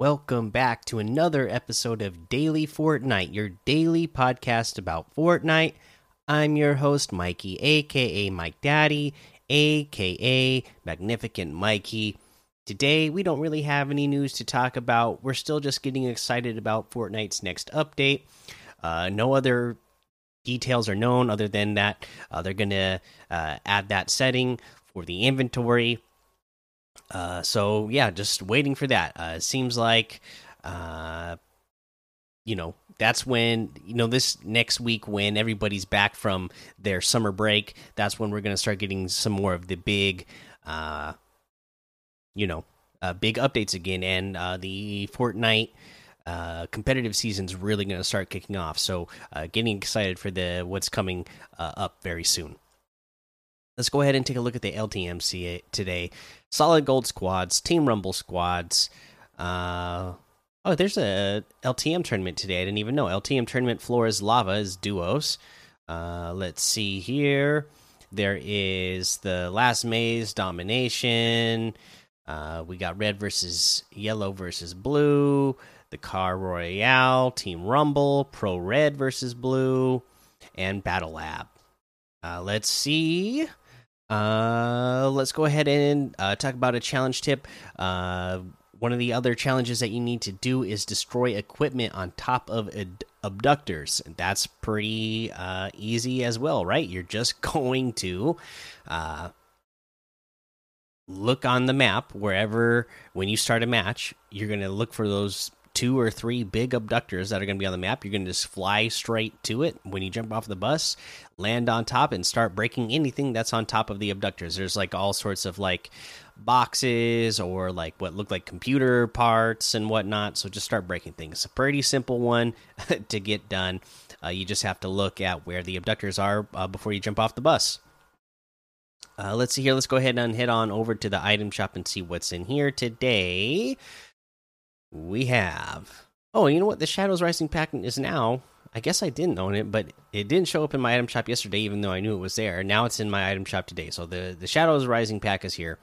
Welcome back to another episode of Daily Fortnite, your daily podcast about Fortnite. I'm your host, Mikey, aka Mike Daddy, aka Magnificent Mikey. Today, we don't really have any news to talk about. We're still just getting excited about Fortnite's next update. Uh, no other details are known other than that uh, they're going to uh, add that setting for the inventory uh, so yeah, just waiting for that. Uh, it seems like, uh, you know, that's when you know this next week when everybody's back from their summer break. That's when we're gonna start getting some more of the big, uh, you know, uh, big updates again, and uh, the Fortnite. Uh, competitive season's really going to start kicking off, so uh, getting excited for the what's coming uh, up very soon. Let's go ahead and take a look at the LTMs today. Solid Gold squads, Team Rumble squads. Uh, oh, there's a LTM tournament today. I didn't even know. LTM tournament floor is lava is duos. Uh, let's see here. There is the last maze domination. Uh, we got red versus yellow versus blue. The car royale, Team Rumble, Pro Red versus blue, and Battle Lab. Uh, let's see. Uh, let's go ahead and uh, talk about a challenge tip. Uh, one of the other challenges that you need to do is destroy equipment on top of abductors. That's pretty uh, easy as well, right? You're just going to uh, look on the map wherever, when you start a match, you're going to look for those two or three big abductors that are going to be on the map. You're going to just fly straight to it when you jump off the bus, land on top, and start breaking anything that's on top of the abductors. There's like all sorts of like boxes or like what look like computer parts and whatnot. So just start breaking things. A pretty simple one to get done. Uh, you just have to look at where the abductors are uh, before you jump off the bus. Uh, let's see here. Let's go ahead and head on over to the item shop and see what's in here today we have. Oh, you know what? The Shadows Rising pack is now. I guess I didn't own it, but it didn't show up in my item shop yesterday, even though I knew it was there. Now it's in my item shop today. So the the Shadows Rising pack is here.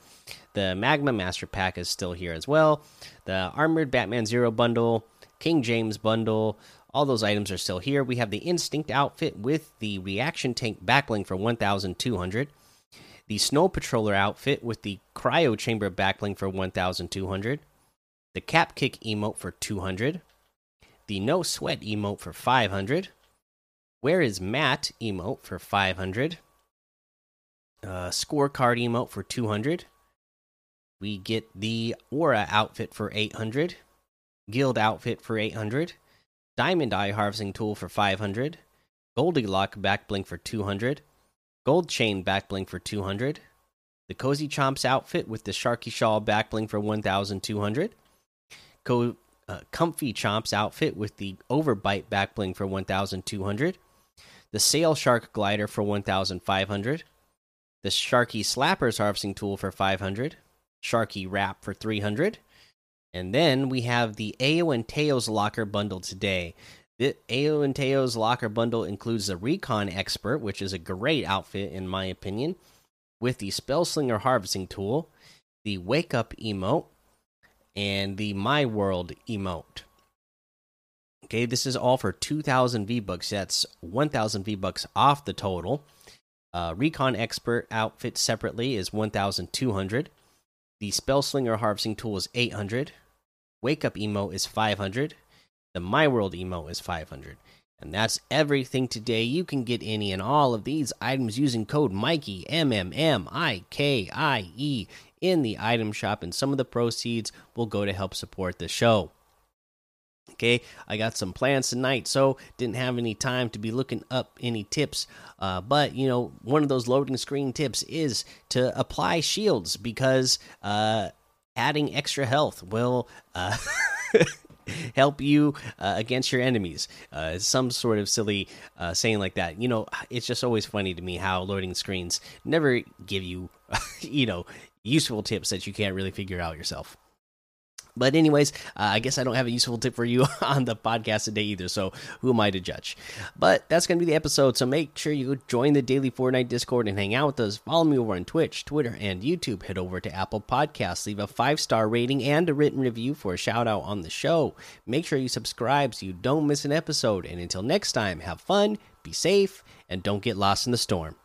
The Magma Master pack is still here as well. The Armored Batman Zero bundle, King James bundle, all those items are still here. We have the Instinct outfit with the Reaction Tank backbling for 1,200. The Snow Patroller outfit with the Cryo Chamber backbling for 1,200 the cap kick emote for 200, the no sweat emote for 500, where is Matt emote for 500, uh, scorecard emote for 200. We get the aura outfit for 800, guild outfit for 800, diamond eye harvesting tool for 500, Goldilock back bling for 200, gold chain back bling for 200, the cozy chomps outfit with the sharky shawl back bling for 1200 Co uh, Comfy Chomps outfit with the Overbite back bling for 1,200. The Sail Shark glider for 1,500. The Sharky Slappers harvesting tool for 500. Sharky wrap for 300. And then we have the Ao and Teos locker bundle today. The Ao and Teos locker bundle includes the Recon Expert, which is a great outfit in my opinion, with the Spellslinger harvesting tool, the Wake Up emote, and the My World emote. Okay, this is all for 2,000 V Bucks. That's 1,000 V Bucks off the total. Uh, Recon Expert outfit separately is 1,200. The Spellslinger Harvesting Tool is 800. Wake Up Emote is 500. The My World Emote is 500. And that's everything today. You can get any and all of these items using code Mikey M M M I K I E in the item shop, and some of the proceeds will go to help support the show. Okay, I got some plans tonight, so didn't have any time to be looking up any tips. Uh, but you know, one of those loading screen tips is to apply shields because uh, adding extra health will. Uh, help you uh, against your enemies. Uh, some sort of silly uh, saying like that. You know, it's just always funny to me how loading screens never give you, you know, useful tips that you can't really figure out yourself. But anyways, uh, I guess I don't have a useful tip for you on the podcast today either. So who am I to judge? But that's going to be the episode. So make sure you join the daily Fortnite Discord and hang out with us. Follow me over on Twitch, Twitter, and YouTube. Head over to Apple Podcasts, leave a five star rating and a written review for a shout out on the show. Make sure you subscribe so you don't miss an episode. And until next time, have fun, be safe, and don't get lost in the storm.